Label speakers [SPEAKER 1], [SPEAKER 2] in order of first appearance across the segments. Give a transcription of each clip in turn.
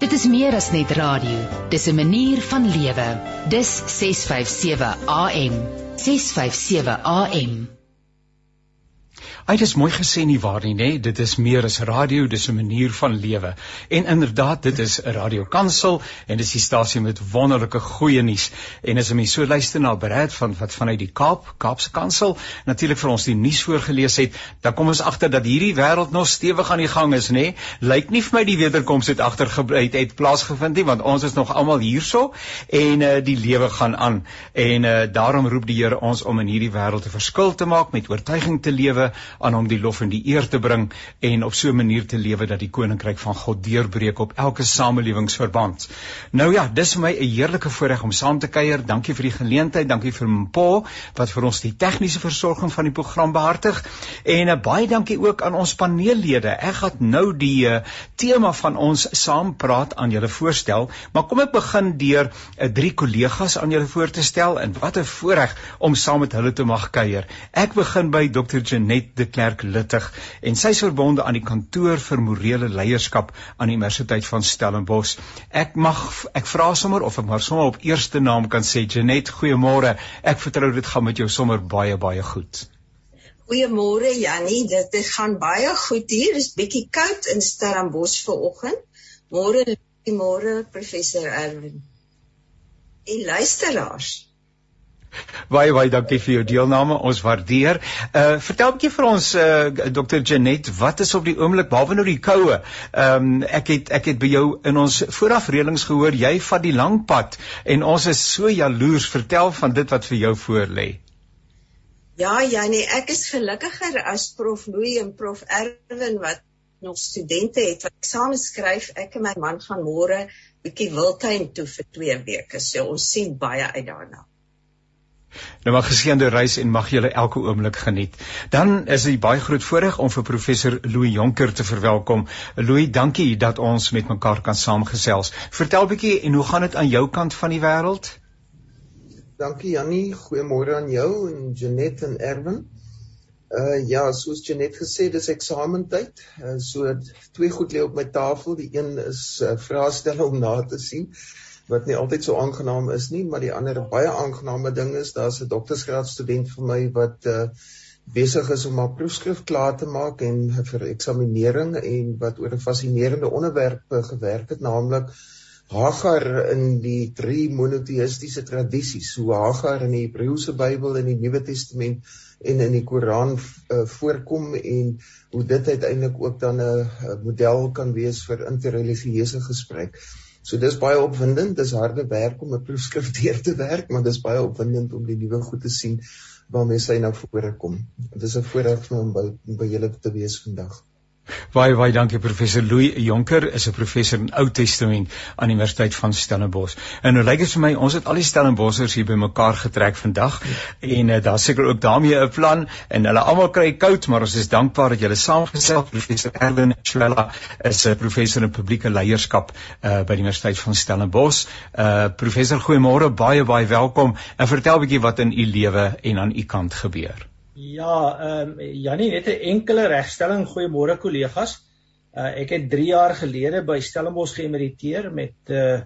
[SPEAKER 1] Dit is meer as net radio. Dis 'n manier van lewe. Dis 657 AM. 657 AM.
[SPEAKER 2] Hy het mooi gesê nie waar nie, nê? Dit is meer as radio, dis 'n manier van lewe. En inderdaad, dit is 'n radiokansel en dis die stasie met wonderlike goeie nuus. En as jy so luister na Brad van wat vanuit die Kaap, Kaapse Kansel, natuurlik vir ons die nuus voorgeles het, dan kom ons agter dat hierdie wêreld nog stewig aan die gang is, nê? Lyk nie vir my die wederkoms het agtergebly het, het plaasgevind nie, want ons is nog almal hierso en uh, die lewe gaan aan. En uh, daarom roep die Here ons om in hierdie wêreld 'n verskil te maak met oortuiging te lewe aan hom die lof en die eer te bring en op so 'n manier te lewe dat die koninkryk van God deurbreek op elke samelewingsverband. Nou ja, dis vir my 'n heerlike voorreg om saam te kuier. Dankie vir die geleentheid, dankie vir Mpo wat vir ons die tegniese versorging van die program behartig en 'n uh, baie dankie ook aan ons paneellede. Ek gaan nou die uh, tema van ons saampraat aan julle voorstel, maar kom ek begin deur uh, drie kollegas aan julle voor te stel en wat 'n voorreg om saam met hulle te mag kuier. Ek begin by Dr. Janet de Klerk Luttig en sy is verbonde aan die kantoor vir morele leierskap aan die Universiteit van Stellenbosch. Ek mag ek vra sommer of ek maar sommer op eerste naam kan sê Janet, goeiemôre. Ek vertrou dit gaan met jou sommer baie baie goed.
[SPEAKER 3] Goeiemôre Jannie, dit gaan baie goed hier. Dit is bietjie koud in Stellenbosch vanoggend. Môre môre professor Erwin. En luisteraars.
[SPEAKER 2] Baie baie dankie vir jou deelname. Ons waardeer. Uh vertel 'n bietjie vir ons uh Dr. Janet, wat is op die oomblik behalwe nou die koue? Ehm um, ek het ek het by jou in ons voorafreëlings gehoor jy vat die lang pad en ons is so jaloers. Vertel van dit wat vir jou voorlê.
[SPEAKER 3] Ja, ja nee, ek is gelukkiger as prof Louis en prof Erwin wat nog studente het wat saam skryf. Ek en my man gaan môre bietjie Wildtuin toe vir 2 weke. So ons sien baie uit daarna.
[SPEAKER 2] Nou mag geseënde reis en mag julle elke oomblik geniet. Dan is dit baie groot voorreg om vir professor Louis Jonker te verwelkom. Louis, dankie dat ons met mekaar kan saamgesels. Vertel bietjie en hoe gaan dit aan jou kant van die wêreld?
[SPEAKER 4] Dankie Jannie, goeiemôre aan jou en Janet en Erwin. Uh ja, soos Janet gesê, dis eksamentyd. Uh, so twee goed lê op my tafel. Die een is uh, vraestelle om na te sien wat nie altyd so aangenaam is nie, maar die ander baie aangename ding is daar's 'n doktorsgraad student vir my wat uh besig is om haar proefskrif klaar te maak en vir eksaminering en wat oor 'n fascinerende onderwerp uh, gewerk het, naamlik Hagar in die drie monoteistiese tradisies, hoe Hagar in die Hebreëse Bybel en die Nuwe Testament en in die Koran uh, voorkom en hoe dit uiteindelik ook dan 'n model kan wees vir interreligieuse gesprek. So dis baie opwindend, dis harde werk om 'n proefskrif deur te werk, maar dis baie opwindend om die nuwe goed te sien waarmee sy nou voorkom. Dit is 'n voorreg vir my om by, by julle te wees vandag.
[SPEAKER 2] Baie baie dankie professor Louis Jonker is 'n professor in Ou Testament aan die Universiteit van Stellenbosch. En nou lyk dit vir my ons het al die Stellenbossers hier bymekaar getrek vandag en uh, daar seker ook daarmee 'n plan en hulle almal kry koud maar ons is dankbaar dat julle saamgestel professor Erwin Schwella is 'n professor in publieke leierskap uh, by die Universiteit van Stellenbosch. Uh, professor goeiemôre baie baie welkom en vertel 'n bietjie wat in u lewe en aan u kant gebeur.
[SPEAKER 5] Ja, ehm um, Jannie net 'n enkele regstelling. Goeiemôre kollegas. Uh, ek het 3 jaar gelede by Stellenbosch geëmeriteer met uh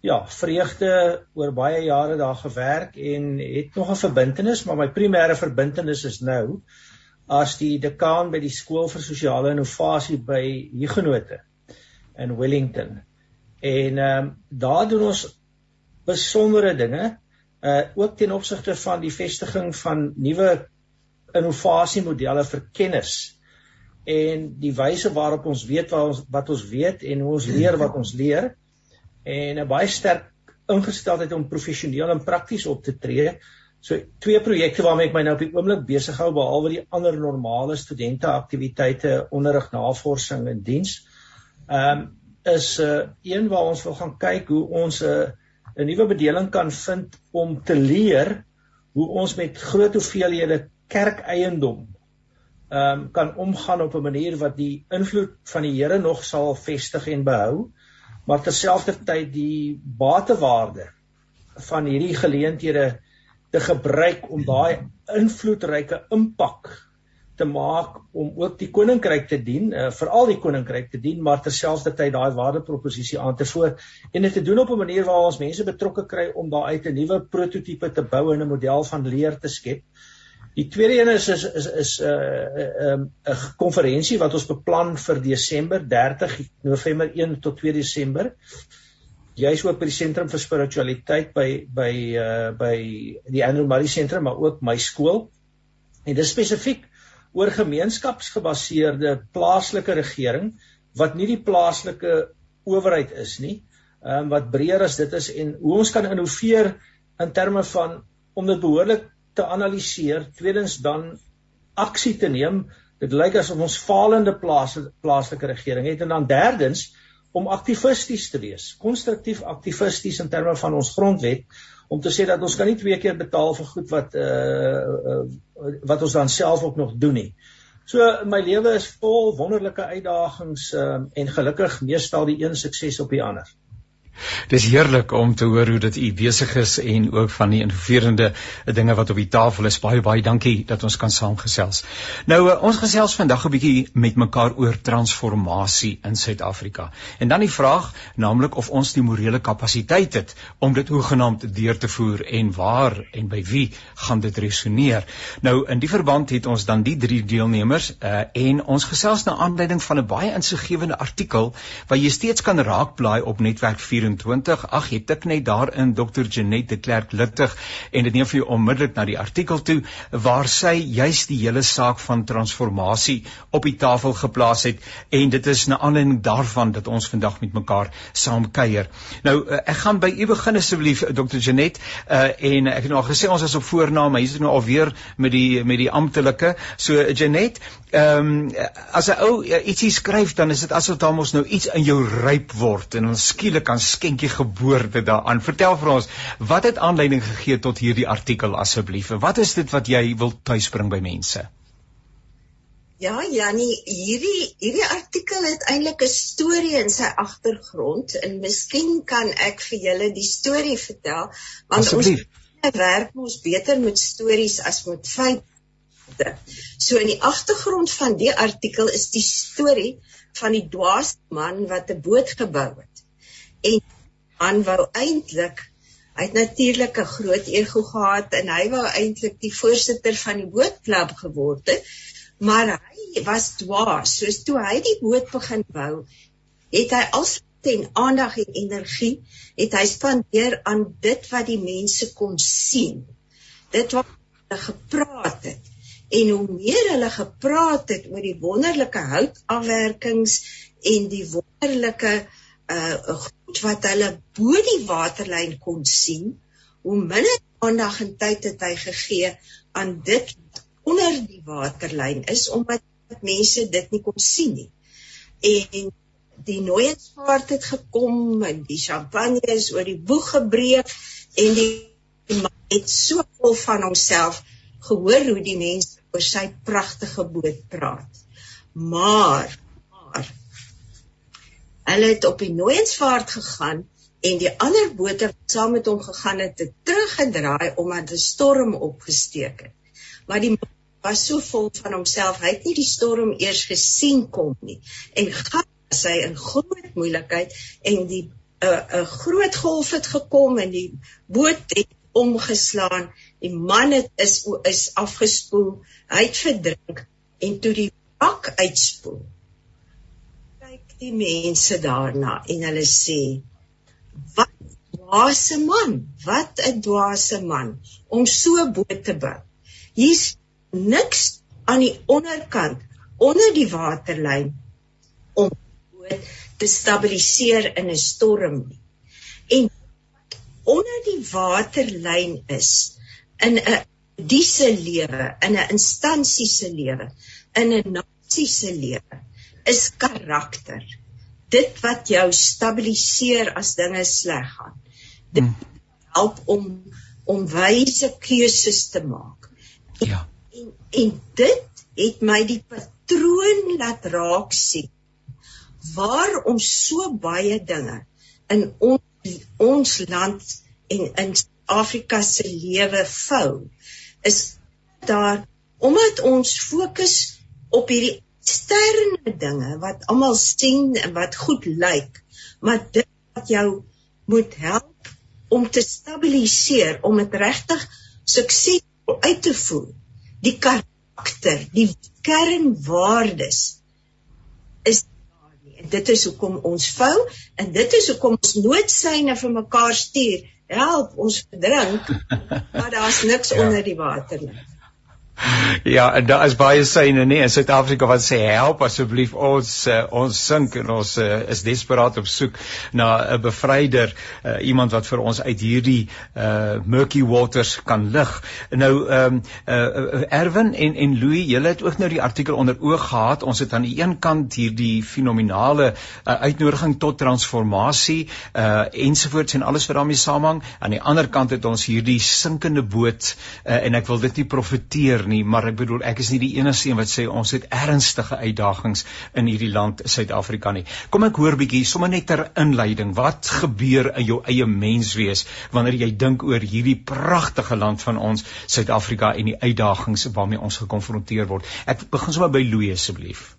[SPEAKER 5] ja, vreugde oor baie jare daar gewerk en het nog 'n verbintenis, maar my primêre verbintenis is nou as die dekaan by die skool vir sosiale innovasie by Huguenote in Wellington. En ehm um, daar doen ons besondere dinge uh ook ten opsigte van die vestiging van nuwe innovasiemodelle vir kennis en die wyse waarop ons weet wat ons wat ons weet en hoe ons leer wat ons leer en 'n baie sterk ingesteldheid om professioneel en prakties op te tree. So twee projekte waarmee ek my nou op die oomblik besig hou behalwe die ander normale studente aktiwiteite, onderrig, navorsing en diens. Ehm um, is 'n uh, een waar ons wil gaan kyk hoe ons 'n uh, 'n nuwe bedeling kan vind om te leer hoe ons met groot hoeveelhede kerkeiendom ehm um, kan omgaan op 'n manier wat die invloed van die Here nog sal vestig en behou, maar terselfdertyd die batewaarde van hierdie geleenthede te gebruik om daai invloedryke impak te maak om ook die koninkryk te dien, uh, veral die koninkryk te dien, maar terselfdertyd daai waardeproposisie aan te voer en dit te doen op 'n manier waar ons mense betrokke kry om daaruit 'n nuwe prototipe te bou en 'n model van leer te skep. Die tweede een is is is is 'n uh, 'n um, 'n konferensie wat ons beplan vir Desember 30 November 1 tot 2 Desember. Jy's ook by die sentrum vir spiritualiteit by by uh by die Andrew Murray sentrum maar ook my skool. En dis spesifiek oor gemeenskapsgebaseerde plaaslike regering wat nie die plaaslike owerheid is nie, ehm um, wat breër as dit is en hoe ons kan innoveer in terme van om dit behoorlik te analiseer, tweedens dan aksie te neem. Dit lyk asof ons falende plaas, plaaslike regering het en dan derdens om aktivisties te wees, konstruktief aktivisties in terme van ons grondwet om te sê dat ons kan nie twee keer betaal vir goed wat uh, uh wat ons dan self ook nog doen nie. So my lewe is vol wonderlike uitdagings um, en gelukkig meestal die een sukses op die ander.
[SPEAKER 2] Dis heerlik om te hoor hoe dit u besig is en ook van die innoverende dinge wat op die tafel is. Baie baie dankie dat ons kan saamgesels. Nou eh, ons gesels vandag 'n bietjie met mekaar oor transformasie in Suid-Afrika. En dan die vraag, naamlik of ons die morele kapasiteit het om dit hoegenaamd deur te voer en waar en by wie gaan dit resoneer. Nou in die verband het ons dan die drie deelnemers uh, en ons gesels na aanleiding van 'n baie insiggewende artikel wat jy steeds kan raakblaai op netwerk 4 24. Ag, jy tik net daarin Dr. Janet de Klerk Littig en dit neem vir jou onmiddellik na die artikel toe waar sy juis die hele saak van transformasie op die tafel geplaas het en dit is 'n aanleiding daarvan dat ons vandag met mekaar saam kuier. Nou eh, ek gaan by u begin asseblief Dr. Janet uh, en ek het nou al gesê ons is op voornaam, maar hier is nou alweer met die met die amptelike. So Janet, ehm um, as 'n ou ietsie skryf dan is dit asof daar mos nou iets in jou ryp word en ons skielik kan skenkie geboorte daaraan. Vertel vir ons, wat het aanleiding gegee tot hierdie artikel asseblief? Wat is dit wat jy wil tuisbring by mense?
[SPEAKER 3] Ja, Jannie, hierdie hierdie artikel het eintlik 'n storie in sy agtergrond en miskien kan ek vir julle die storie vertel want
[SPEAKER 2] asseblief.
[SPEAKER 3] ons werk mos beter met stories as met feite. So in die agtergrond van die artikel is die storie van die dwaas man wat 'n boot gebou het en man wou eintlik hy het natuurlik 'n groot ego gehad en hy wou eintlik die voorsitter van die bootklub geword het maar hy was dwaas. Soos toe hy die boot begin bou het hy al ten aandag en energie het hy spandeer aan dit wat die mense kon sien. Dit wat hulle gepraat het. En hoe meer hulle gepraat het oor die wonderlike houtafwerkings en die wonderlike uh goed wat hulle bo die waterlyn kon sien, hoe minder aandag en tyd het hy gegee aan dit onder die waterlyn is omdat mense dit nie kon sien nie. En die nooiensvaart het gekom en die champagne is oor die boeg gebreek en die, die man het so vol van homself gehoor hoe die mense oor sy pragtige boot praat. Maar Hulle het op die Nooiensvaart gegaan en die ander bote wat saam met hom gegaan het, het teruggedraai omdat 'n storm opgesteek het. Maar die was so vol van homself, hy het nie die storm eers gesien kom nie en gaan sy in groot moeilikheid en die 'n uh, 'n uh, groot golf het gekom en die boot het omgeslaan. Die man het is is afgespoel, hy het verdrink en toe die bak uitspoel die mense daarna en hulle sê wat dwaase man wat 'n dwaase man om so bo te bou. Hier's niks aan die onderkant onder die waterlyn om boot te stabiliseer in 'n storm nie. En onder die waterlyn is in 'n diese lewe in 'n instansie se lewe in 'n nasie se lewe is karakter. Dit wat jou stabiliseer as dinge sleg gaan. Dit hmm. help om om wyse keuses te maak.
[SPEAKER 2] Ja.
[SPEAKER 3] En en dit het my die patroon laat raak sien. Waarom so baie dinge in ons ons land en in Afrika se lewe vou is daar omdat ons fokus op hierdie eksterne dinge wat almal sien en wat goed lyk, maar dit wat jou moet help om te stabiliseer, om dit regtig suksesvol uit te voer. Die karakter, die kernwaardes is dit is hoekom ons vou en dit is hoekom ons noodsyne vir mekaar stuur. Help ons verdrink, maar daar's niks ja. onder die water nie.
[SPEAKER 2] Ja, en daar is baie syne nie in Suid-Afrika wat sê help asseblief ons uh, ons sink en ons uh, is desperaat op soek na 'n bevryder, uh, iemand wat vir ons uit hierdie uh, murky waters kan lig. Nou ehm um, uh, Erwin en en Louis, julle het ook nou die artikel onder oog gehad. Ons het aan die een kant hierdie fenominale uh, uitnodiging tot transformasie uh ensovoorts en alles wat daarmee saamhang. Aan die ander kant het ons hierdie sinkende boot uh, en ek wil dit nie profeteer nie, maar ek bedoel ek is nie die enigste een wat sê ons het ernstige uitdagings in hierdie land Suid-Afrika nie. Kom ek hoor bietjie sommer net ter inleiding, wat gebeur in jou eie menswees wanneer jy dink oor hierdie pragtige land van ons Suid-Afrika en die uitdagings waarmee ons gekonfronteer word. Ek begin sommer by Louis asseblief.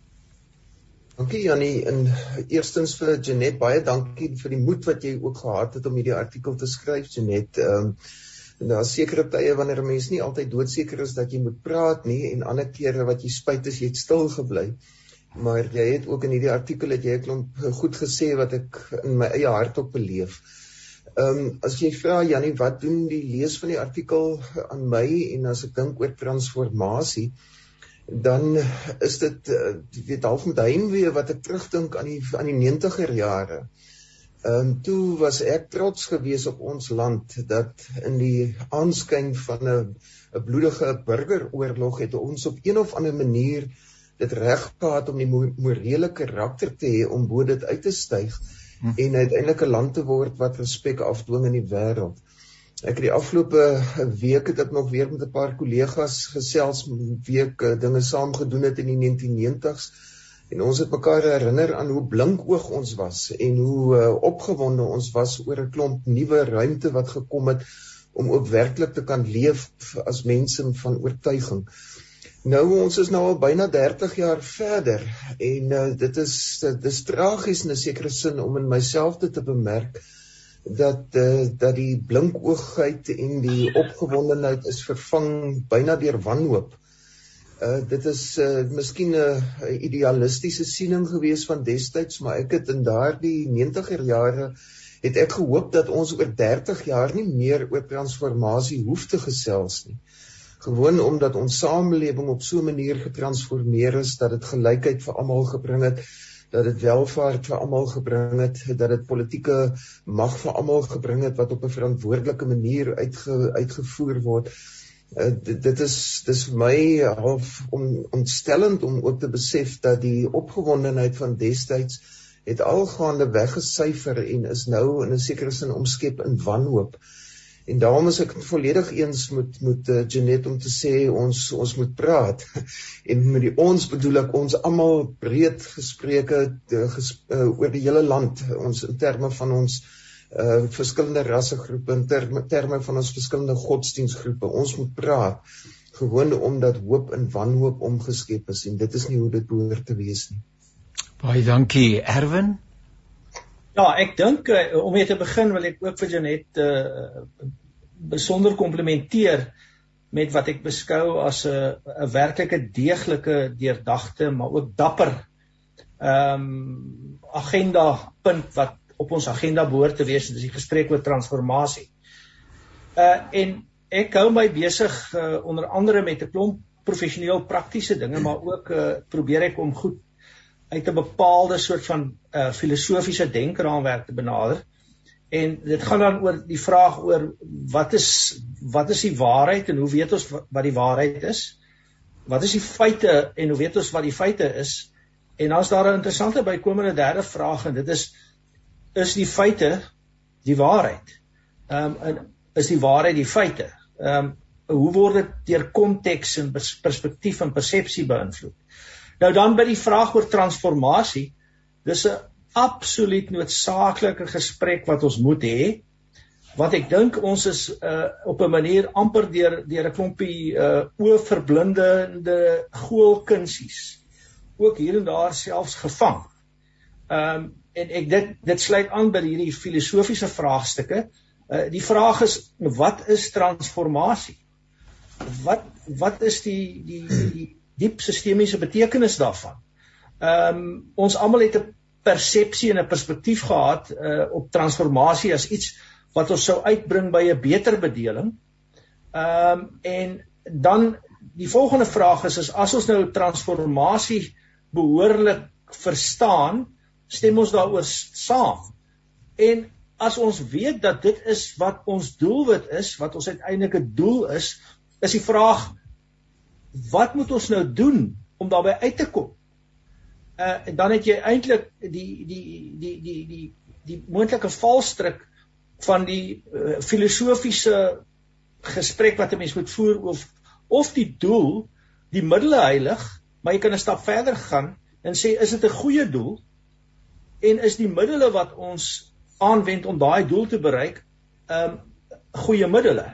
[SPEAKER 4] Dankie Jannie en eerstens vir Janet baie dankie vir die moed wat jy ook gehad het om hierdie artikel te skryf Janet. Ehm um, Daar is sekere tye wanneer 'n mens nie altyd doodseker is dat jy moet praat nie en ander kere wat jy spyt is jy het stil gebly. Maar jy het ook in hierdie artikel het jy 'n klomp goed gesê wat ek in my eie hart op beleef. Ehm um, as jy vra Jannie wat doen die lees van die artikel aan my en as ek dink oor transformasie dan is dit uh, weet half met heimwee wat ek terugdink aan die aan die 90er jare. Ehm um, toe was ek trots geweest op ons land dat in die aanskyn van 'n 'n bloedige burgeroorlog het ons op een of ander manier dit reg gehad om die morele karakter te hê om bo dit uit te styg hm. en uiteindelik 'n land te word wat respek afdwing in die wêreld. Ek het die afgelope week het ek nog weer met 'n paar kollegas gesels week dinge saam gedoen het in die 1990s En ons het mekaar herinner aan hoe blinkoog ons was en hoe uh, opgewonde ons was oor 'n klomp nuwe ruimte wat gekom het om ook werklik te kan leef as mense van oortuiging. Nou ons is nou al byna 30 jaar verder en uh, dit is dit is tragies in 'n sekere sin om in myself te bemerk dat uh, dat die blinkoogheid en die opgewondenheid is vervang byna deur wanhoop. Uh dit is uh miskien 'n uh, idealistiese siening gewees van destyds, maar ek het in daardie 90er jare het ek gehoop dat ons oor 30 jaar nie meer oor transformasie hoef te gesels nie. Gewoon omdat ons samelewing op so 'n manier getransformeer is dat dit gelykheid vir almal gebring het, dat dit welvaart vir almal gebring het, dat dit politieke mag vir almal gebring het wat op 'n verantwoordelike manier uitge, uitgevoer word. Uh, dit, dit is dis vir my half on, ontstellend om ook te besef dat die opgewondenheid van destyds het algaande weggesyfer en is nou in 'n sekere sin omskep in wanhoop. En daarom is ek volledig eens met met uh, Janet om te sê ons ons moet praat. en met die ons bedoel ek ons almal breed gespreke uh, ges, uh, oor die hele land, ons in terme van ons uh, uh verskillende rassegroepe in terme, terme van ons verskillende godsdienstgroepe. Ons moet praat gewoon omdat hoop in wanhoop omgeskep is en dit is nie hoe dit behoort te wees nie.
[SPEAKER 2] Baie dankie Erwin.
[SPEAKER 5] Ja, ek dink uh, om mee te begin wil ek ook vir Janet uh besonder komplimenteer met wat ek beskou as 'n 'n werklike deeglike deurdagte maar ook dapper ehm um, agenda punt wat op ons agenda behoort te wees, dis die gesprek oor transformasie. Uh en ek hou my besig uh, onder andere met 'n klomp professioneel praktiese dinge, maar ook uh probeer ek om goed uit 'n bepaalde soort van uh filosofiese denkraamwerk te benader. En dit gaan dan oor die vraag oor wat is wat is die waarheid en hoe weet ons wat die waarheid is? Wat is die feite en hoe weet ons wat die feite is? En dan's daar 'n interessante bykomende derde vraag en dit is is die feite die waarheid. Ehm um, is die waarheid die feite. Ehm um, hoe word dit deur konteks en perspektief en persepsie beïnvloed? Nou dan by die vraag oor transformasie, dis 'n absoluut noodsaaklike gesprek wat ons moet hê want ek dink ons is uh, op 'n manier amper deur deur 'n klompie uh, oorverblindende goolkunsies ook hier en daar selfs gevang. Ehm um, en ek dit dit sluit aan by hierdie filosofiese vraagstukke. Uh, die vraag is wat is transformasie? Wat wat is die die die diep sistemiese betekenis daarvan? Ehm um, ons almal het 'n persepsie en 'n perspektief gehad uh, op transformasie as iets wat ons sou uitbring by 'n beter bedeling. Ehm um, en dan die volgende vraag is, is as ons nou transformasie behoorlik verstaan, stem ons daaroor saam. En as ons weet dat dit is wat ons doelwit is, wat ons uiteindelike doel is, is die vraag wat moet ons nou doen om daarbey uit te kom? Uh dan het jy eintlik die die die die die die moontlike valstrik van die uh, filosofiese gesprek wat 'n mens moet voer of of die doel die middele heilig, maar jy kan 'n stap verder gaan en sê is dit 'n goeie doel en is die middele wat ons aanwend om daai doel te bereik um goeie middele.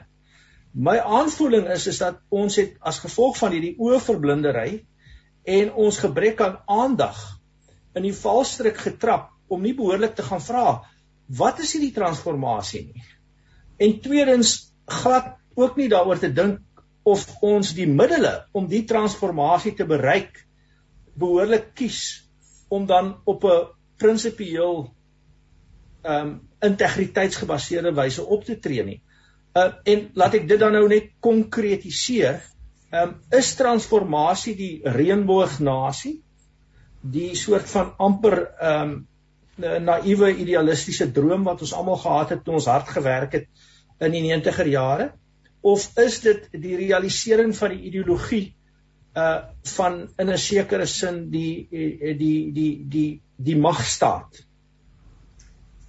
[SPEAKER 5] My aanvoeling is is dat ons het as gevolg van hierdie oorverblindery en ons gebrek aan aandag in die valstrik getrap om nie behoorlik te gaan vra wat is hierdie transformasie nie? En tweedens glad ook nie daaroor te dink of ons die middele om die transformasie te bereik behoorlik kies om dan op 'n prinsipieel ehm um, integriteitsgebaseerde wyse op te tree nie. Uh en laat ek dit dan nou net konkretiseer. Ehm um, is transformasie die reënboognasie die soort van amper ehm um, naïewe idealistiese droom wat ons almal gehad het toe ons hard gewerk het in die 90er jare of is dit die realisering van die ideologie uh van in 'n sekere sin die die die die die, die magstaat.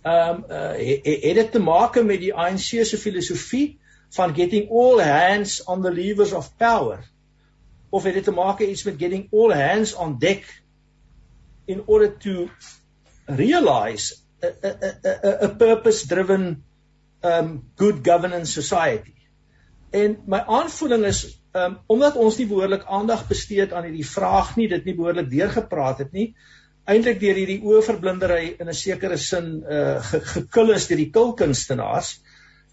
[SPEAKER 5] Ehm um, uh, het dit te maak met die ANC se filosofie van getting all hands on the levers of power of het dit te maak iets met getting all hands on deck in order to realize a, a, a, a purpose driven um good governance society. En my aanvoeling is um omdat ons nie behoorlik aandag bestee het aan hierdie vraag nie, dit nie behoorlik deurgepraat het nie, eintlik deur hierdie oorverblindery in 'n sekere sin uh ge, gekil is deur die kulkunstenaars,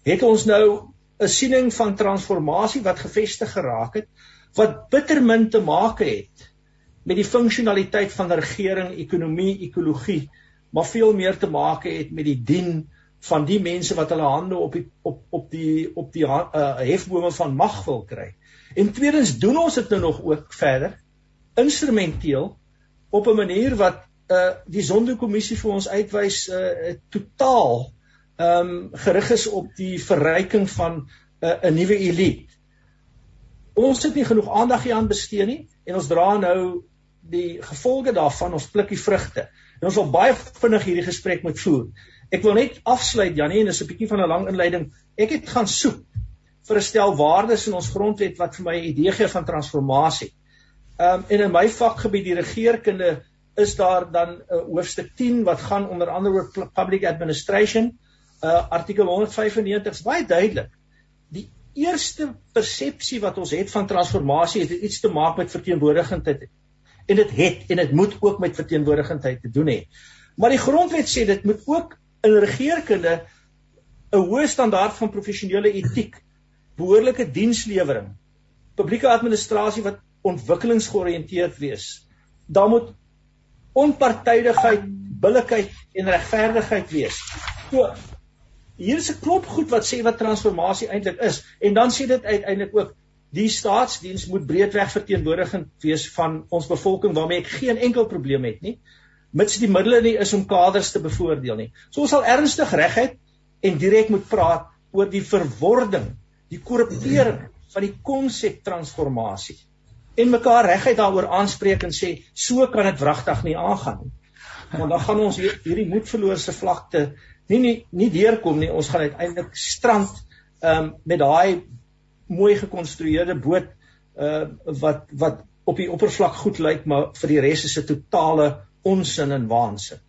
[SPEAKER 5] het ons nou 'n siening van transformasie wat gevestig geraak het wat bitter min te maak het met die funksionaliteit van regering, ekonomie, ekologie maar veel meer te maak het met die dien van die mense wat hulle hande op die op op die op die uh, hefbome van mag wil kry. En tweedens doen ons dit nou nog ook verder instrumenteel op 'n manier wat uh die sondekommissie vir ons uitwys uh totaal ehm um, gerig is op die verryking van 'n uh, nuwe elite. Ons het nie genoeg aandag hieraan bestee nie en ons dra nou die gevolge daarvan, ons pluk die vrugte. En ons wil baie vinnig hierdie gesprek moet voer. Ek wil net afsluit Janie en dis 'n bietjie van 'n lang inleiding. Ek het gaan soek vir 'n stel waardes in ons grondwet wat vir my 'n idee gee van transformasie. Ehm um, en in my vakgebied die regeringskunde is daar dan 'n uh, hoofstuk 10 wat gaan onder andere oor public administration. Uh artikel 195 is baie duidelik. Die eerste persepsie wat ons het van transformasie het iets te maak met verteenwoordiging en dit het en dit moet ook met verteenwoordigingheid te doen hê. Maar die grondwet sê dit moet ook in regeringskunde 'n hoë standaard van professionele etiek, behoorlike dienslewering, publieke administrasie wat ontwikkelingsgeoriënteerd wees. Daar moet onpartydigheid, billikheid en regverdigheid wees. So hier is 'n klop goed wat sê wat transformasie eintlik is en dan sê dit uiteindelik ook Die staatsdiens moet breedweg verteenwoordigend wees van ons bevolking waarmee ek geen enkel probleem het nie, mits die middele nie is om kaders te bevoordeel nie. So ons sal ernstig regheid en direk moet praat oor die verwording, die korruptering van die konsep transformasie en mekaar reguit daaroor aanspreek en sê so kan dit wragtig nie aangaan nie. Want dan gaan ons hierdie moedverloorse vlakte nie nie nie deurkom nie. Ons gaan uiteindelik strand um, met daai mooi gekonstrueerde boot uh wat wat op die oppervlak goed lyk maar vir die res is 'n totale onsin en waansin.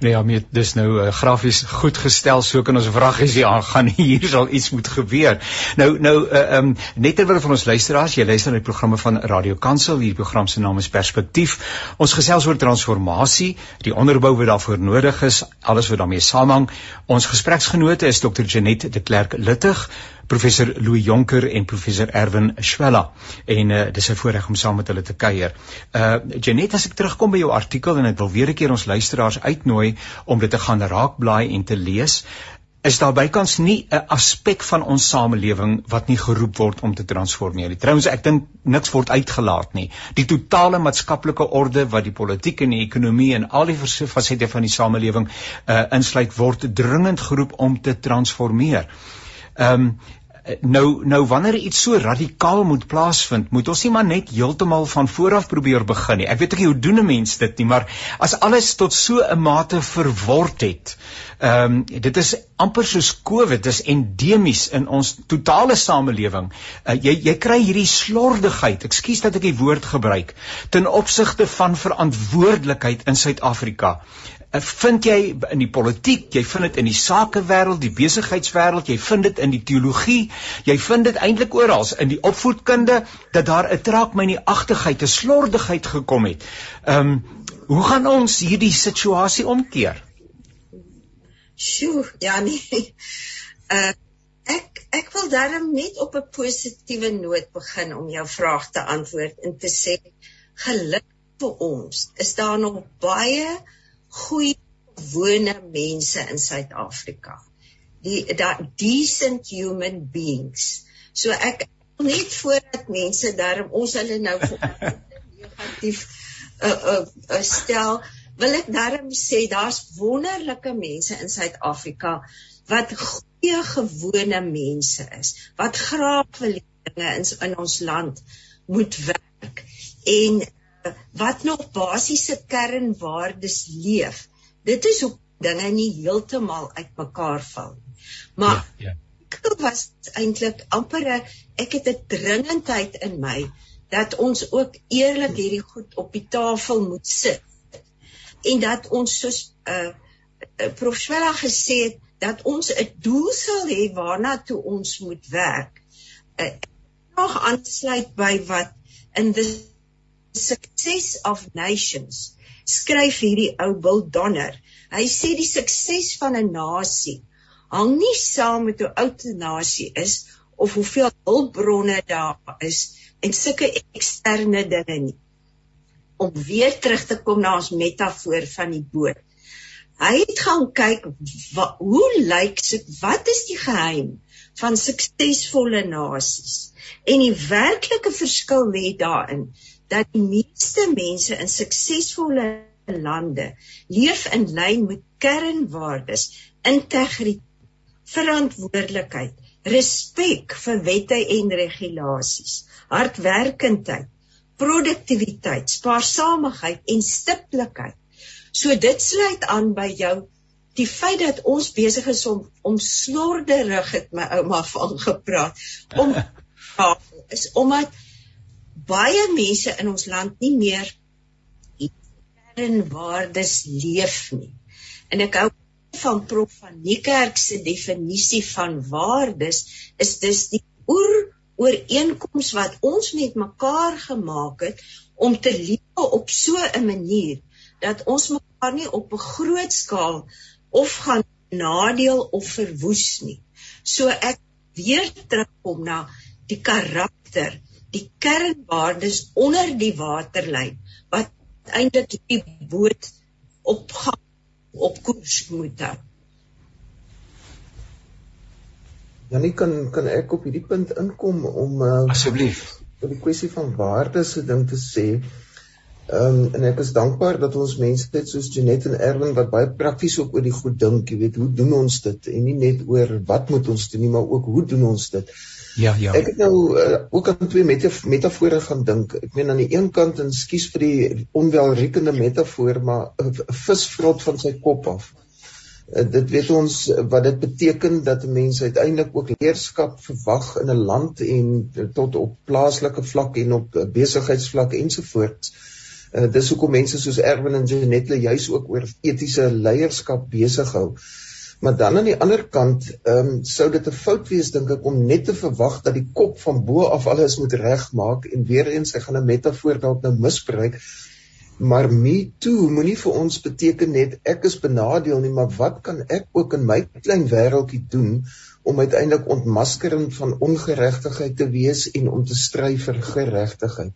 [SPEAKER 2] Nee ja, met dis nou uh, grafies goed gestel, so kan ons vragies hier aangaan. Hier sal iets moet gebeur. Nou nou uh, um, net terwyl van ons luisteraars, jy luister na die programme van Radio Kansel, hierdie program se naam is Perspektief. Ons gesels oor transformasie, die onderbou wat daarvoor nodig is, alles wat daarmee saamhang. Ons gespreksgenote is Dr. Janet de Klerk Luttig, professor Louis Jonker en professor Erwin Schwella en uh, dis 'n voorreg om saam met hulle te kuier. Uh Janet, as ek terugkom by jou artikel en ek wil weer 'n keer ons luisteraars uitnooi om dit te gaan raakblaai en te lees, is daar bykans nie 'n aspek van ons samelewing wat nie geroep word om te transformeer nie. Trouwens, ek dink niks word uitgelaat nie. Die totale maatskaplike orde wat die politiek en die ekonomie en al die fasette van die samelewing uh insluit word dringend geroep om te transformeer. Ehm um, nou nou wanneer iets so radikaal moet plaasvind, moet ons nie maar net heeltemal van vooraf probeer begin nie. Ek weet ook nie hoe doen 'n mens dit nie, maar as alles tot so 'n mate verword het, ehm um, dit is amper soos COVID, dit is endemies in ons totale samelewing. Uh, jy jy kry hierdie slordigheid, ekskuus dat ek die woord gebruik, ten opsigte van verantwoordelikheid in Suid-Afrika. Eh, vind jy in die politiek, jy vind dit in die sakewêreld, die besigheidswêreld, jy vind dit in die teologie, jy vind dit eintlik oral in die opvoedkunde dat daar 'n trak my in die agtigheid, 'n slordigheid gekom het. Ehm um, hoe gaan ons hierdie situasie omkeer?
[SPEAKER 3] Sjoe, ja nee. Uh ek ek wil daarom net op 'n positiewe noot begin om jou vraag te antwoord en te sê geluk vir ons. Is daar nog baie goeie gewone mense in Suid-Afrika. Die dat decent human beings. So ek net voordat mense daarom ons hulle nou negatief uh, uh, uh, stel, wil ek daarom sê daar's wonderlike mense in Suid-Afrika wat goeie gewone mense is, wat graag wil dinge in, in ons land moet werk en wat nog basiese kernwaardes leef. Dit is hoe dinge nie heeltemal uitmekaar val nie. Maar ja, ja. ek was eintlik amper ek het 'n dringendheid in my dat ons ook eerlik hierdie goed op die tafel moet sit. En dat ons soos 'n uh, uh, prof Swela gesê het dat ons 'n doel sal hê waarna toe ons moet werk. Uh, nog aansluit by wat in die Success of Nations skryf hierdie ou Bill Donner. Hy sê die sukses van 'n nasie hang nie saam met hoe oud 'n nasie is of hoeveel hulpbronne daar is en sulke eksterne dinge nie. Om weer terug te kom na ons metafoor van die boot. Hy het gaan kyk wa, hoe lyk dit wat is die geheim van suksesvolle nasies? En die werklike verskil lê daarin dat die meeste mense in suksesvolle lande leef in lyn met kernwaardes, integriteit, verantwoordelikheid, respek vir wette en regulasies, hardwerkendheid, produktiwiteit, spaarsamigheid en stiptelikheid. So dit sluit aan by jou die feit dat ons besig is om om slorderig het my ouma van gepraat om is omdat baie mense in ons land nie meer kernwaardes leef nie. En ek hou van Prof van Niekerk se definisie van waardes is dis die oer ooreenkoms wat ons met mekaar gemaak het om te lewe op so 'n manier dat ons mekaar nie op 'n groot skaal of gaan nadeel of verwoes nie. So ek weer terugkom na die karakter die kernwaardes onder die waterlyn wat eintlik die boot op op koers moet hou.
[SPEAKER 4] Janie kan kan ek op hierdie punt inkom om uh,
[SPEAKER 2] asseblief
[SPEAKER 4] oor die kwessie van waardes se ding te sê. Ehm um, en ek is dankbaar dat ons mense dit soos Janet en Erwin wat baie prakties ook oor die goed dink, jy weet, hoe doen ons dit en nie net oor wat moet ons doen nie, maar ook hoe doen ons dit?
[SPEAKER 2] Ja, ja.
[SPEAKER 4] Ek het nou uh, ook aan twee metafore gaan dink. Ek meen aan die een kant en skuis vir die onwelriekende metafoor, maar 'n uh, vis vrot van sy kop af. Uh, dit weet ons wat dit beteken dat 'n mens uiteindelik ook leierskap verwag in 'n land en tot op plaaslike vlak en op besigheidsvlak ensovoorts. Uh, dis hoekom mense soos Erwin en Janette juis ook oor etiese leierskap besig hou. Maar dan aan die ander kant, ehm um, sou dit 'n fout wees dink ek om net te verwag dat die kop van bo af alles moet regmaak en weer eens ek gaan 'n metafoor dalk nou misbruik. Maar me too moenie vir ons beteken net ek is benadeel nie, maar wat kan ek ook in my klein wêreldjie doen om uiteindelik ontmaskerend van ongeregtigheid te wees en om te stry vir geregtigheid.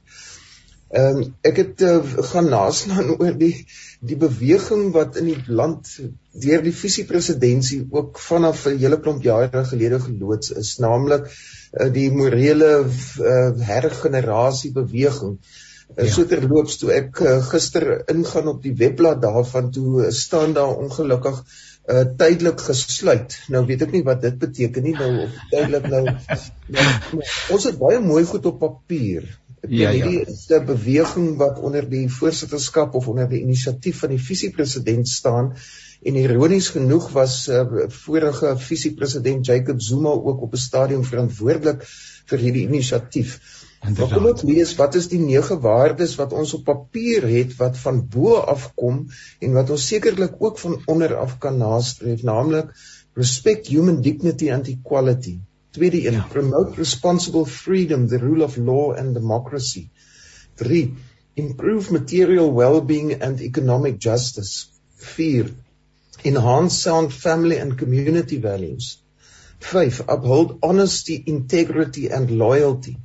[SPEAKER 4] Ehm um, ek het uh, gaan naslaan oor die die beweging wat in die land deur die visiepresidentsie ook vanaf 'n hele klomp jare gelede geloods is, naamlik uh, die morele uh, hergenerasie beweging. Ja. So terloops toe ek uh, gister ingaan op die webblad daarvan toe staan daar ongelukkig uh tydelik gesluit. Nou weet ek nie wat dit beteken nie nou of tydelik nou, nou ons het baie mooi goed op papier. Ja, ja. Hierdie is 'n beweging wat onder die voorsitterskap of onder die inisiatief van die visiepresident staan en ironies genoeg was uh, vorige visiepresident Jacob Zuma ook op 'n stadium verantwoordelik vir hierdie inisiatief. Wat wil ons lees wat is die nege waardes wat ons op papier het wat van bo af kom en wat ons sekerlik ook van onder af kan nastreef naamlik respect human dignity and equality. Tweede een ja. promote responsible freedom the rule of law and democracy. 3 improve material well-being and economic justice. 4 enhance sound family and community values. 5 uphold honesty, integrity and loyalty.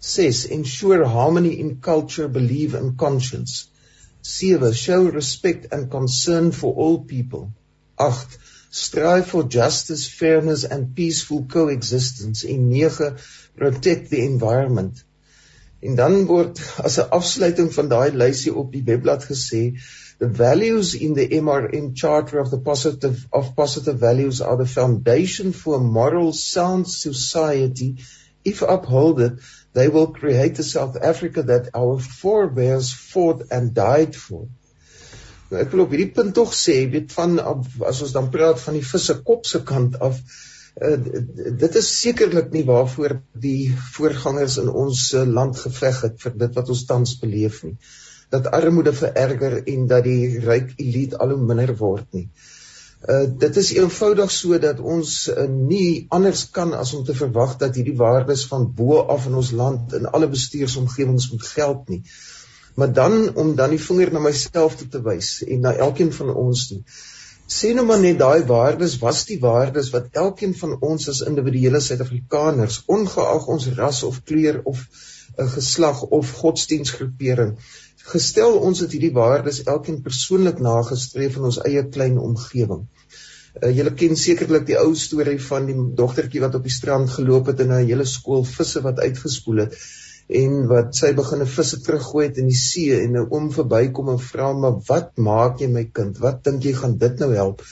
[SPEAKER 4] 6. Ensure harmony in culture, belief and conscience. 7. Show respect and concern for all people. 8. Strive for justice, fairness and peaceful coexistence. En 9. Protect the environment. En dan word as 'n afsluiting van daai lysie op die webblad gesê the values in the MRM charter of the positive of positive values are the foundation for a moral sound society if upheld they will create a South Africa that our forebears fought and died for. Nou ek wil op hierdie punt tog sê, weet van as ons dan praat van die visse kop se kant af, uh, dit is sekerlik nie waarvoor die voorgangers in ons uh, land geveg het vir dit wat ons tans beleef nie. Dat armoede vererger en dat die ryk elite al hoe minder word nie. Uh dit is eenvoudig so dat ons uh, nie anders kan as om te verwag dat hierdie waardes van bo af in ons land in alle bestuursomgewings moet geld nie. Maar dan om dan die vinger na myself toe te wys en na elkeen van ons toe. Sê nou maar net daai waardes was die waardes wat elkeen van ons as individuele Suid-Afrikaners ongeag ons ras of kleur of 'n uh, geslag of godsdienstgroepering gestel ons het hierdie waardes elkeen persoonlik nagestreef in ons eie klein omgewing. Uh, julle ken sekerlik die ou storie van die dogtertjie wat op die strand geloop het en 'n hele skool visse wat uitgespoel het en wat sy begine visse teruggooi het in die see en 'n oom verbykom en vra maar wat maak jy my kind? Wat dink jy gaan dit nou help?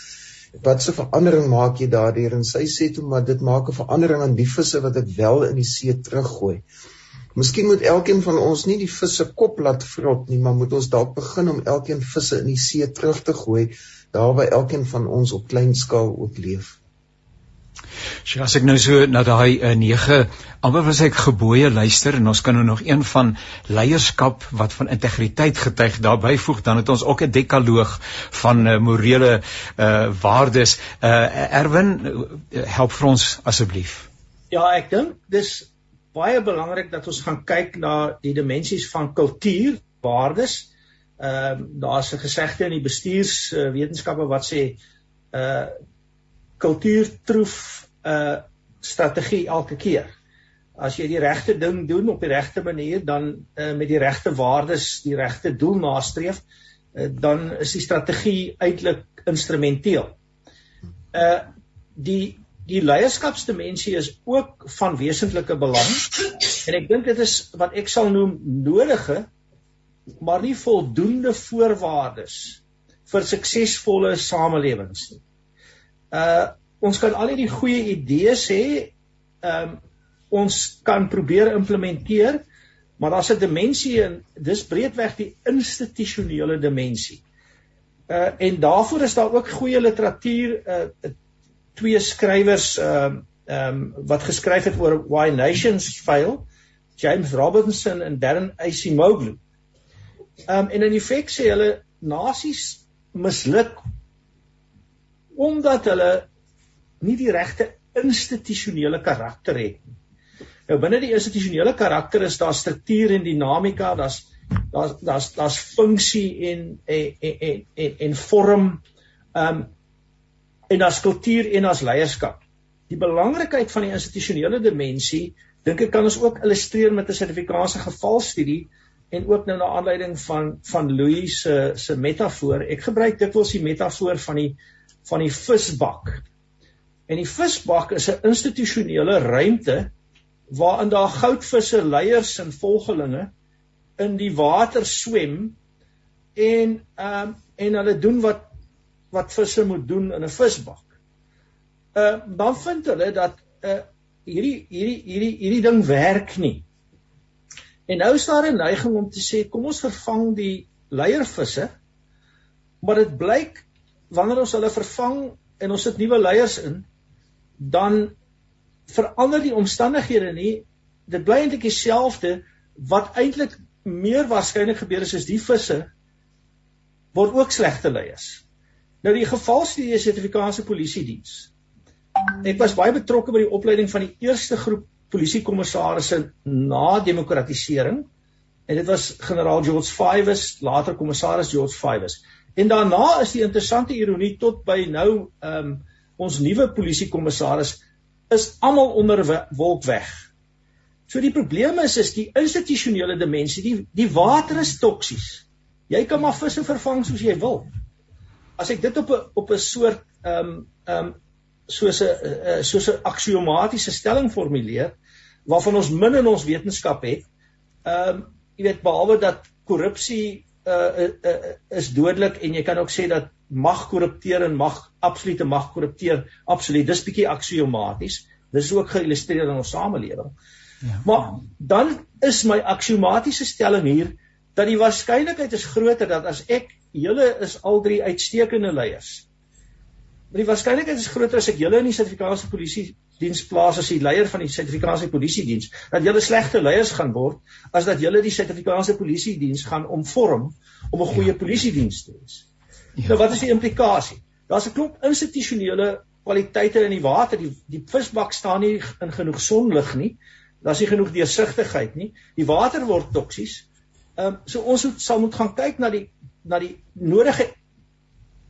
[SPEAKER 4] Wat se verandering maak jy daardeur? En sy sê toe maar dit maak 'n verandering aan die visse wat ek wel in die see teruggooi. Miskien moet elkeen van ons nie die visse kop laat vrot nie, maar moet ons dalk begin om elkeen visse in die see terug te gooi, daar waar elkeen van ons op klein skaal ook leef.
[SPEAKER 2] Sy as ek nou so na daai 9 uh, amper was ek gebooie luister en ons kan nou nog een van leierskap wat van integriteit getuig daarbey voeg dan het ons ook 'n dekaloog van uh, morele uh, waardes. Uh, Erwin help vir ons asseblief.
[SPEAKER 5] Ja, ek dink dis baie belangrik dat ons gaan kyk na die dimensies van kultuur, waardes. Ehm uh, daar's 'n gesegde in die bestuurswetenskappe uh, wat sê uh kultuur troef 'n uh, strategie elke keer. As jy die regte ding doen op die regte manier, dan uh, met die regte waardes, die regte doel nastreef, uh, dan is die strategie eintlik instrumenteel. Uh die die leierskapsdimensie is ook van wesentlike belang en ek dink dit is wat ek sal noem nodige maar nie voldoende voorwaardes vir suksesvolle samelewings nie. Uh ons kan al hierdie goeie idees hê, um ons kan probeer implementeer, maar daar's 'n dimensie en dis breedweg die institusionele dimensie. Uh en daarvoor is daar ook goeie literatuur uh twee skrywers ehm uh, ehm um, wat geskryf het oor why nations fail, James Robinson en Darren Acemoglu. Ehm um, en in effek sê hulle nasies misluk omdat hulle nie die regte institusionele karakter het nie. Nou binne die institusionele karakter is daar struktuur en dinamika, daar's daar's daar's daar's funksie en en en en en vorm ehm um, en daar's kultuur en daar's leierskap. Die belangrikheid van die institusionele dimensie dink ek kan ons ook illustreer met 'n sertifikaatse gevalstudie en ook nou na aanleiding van van Louis se se metafoor. Ek gebruik dikwels die metafoor van die van die visbak. En die visbak is 'n institusionele ruimte waarin daar goudvisse leiers en volgelinge in die water swem en ehm um, en hulle doen wat wat visse moet doen in 'n visbak. Uh dan vind hulle dat uh hierdie hierdie hierdie hierdie ding werk nie. En nou is daar 'n neiging om te sê kom ons vervang die leiervisse. Maar dit blyk wanneer ons hulle vervang en ons sit nuwe leiers in, dan verander die omstandighede nie. Dit bly eintlik dieselfde wat eintlik meer waarskynlik gebeur is is die visse word ook slegte leiers. Nou die gevalstudie sertifikaatse polisie diens. Ek was baie betrokke by die opleiding van die eerste groep polisiekommissarisse na demokratisering en dit was generaal George Fives, later kommissaris George Fives. En daarna is die interessante ironie tot by nou ehm um, ons nuwe polisiekommissaris is almal onder wolk weg. So die probleem is is die institusionele dimensie. Die die water is toksies. Jy kan maar visse vervang soos jy wil. As ek dit op 'n op 'n soort ehm um, ehm um, soos 'n uh, soos 'n aksiomatiese stelling formuleer waarvan ons min in ons wetenskap het. Ehm um, jy weet behalwe dat korrupsie uh, uh, is dodelik en jy kan ook sê dat mag korrupteer en mag absolute mag korrupteer absoluut. Dis bietjie aksiomaties. Dis ook geillustreer in ons samelewing. Ja. maar dan is my aksiomatiese stelling hier dat die waarskynlikheid is groter dat as ek julle is al drie uitstekende leiers maar die waarskynlikheid is groter as ek julle in die Suid-Afrikaanse polisie diens plaas as die leier van die Suid-Afrikaanse polisie diens dat julle slegte leiers gaan word as dat julle die Suid-Afrikaanse polisie diens gaan omvorm om 'n goeie ja. polisie diens te wees Ja. Nou wat is die implikasie? Daar's 'n klomp institusionele kwaliteite in die water. Die die visbak staan nie in genoeg sonlig nie. Daar's nie genoeg deursigtigheid nie. Die water word toksies. Ehm um, so ons moet sal moet gaan kyk na die na die nodige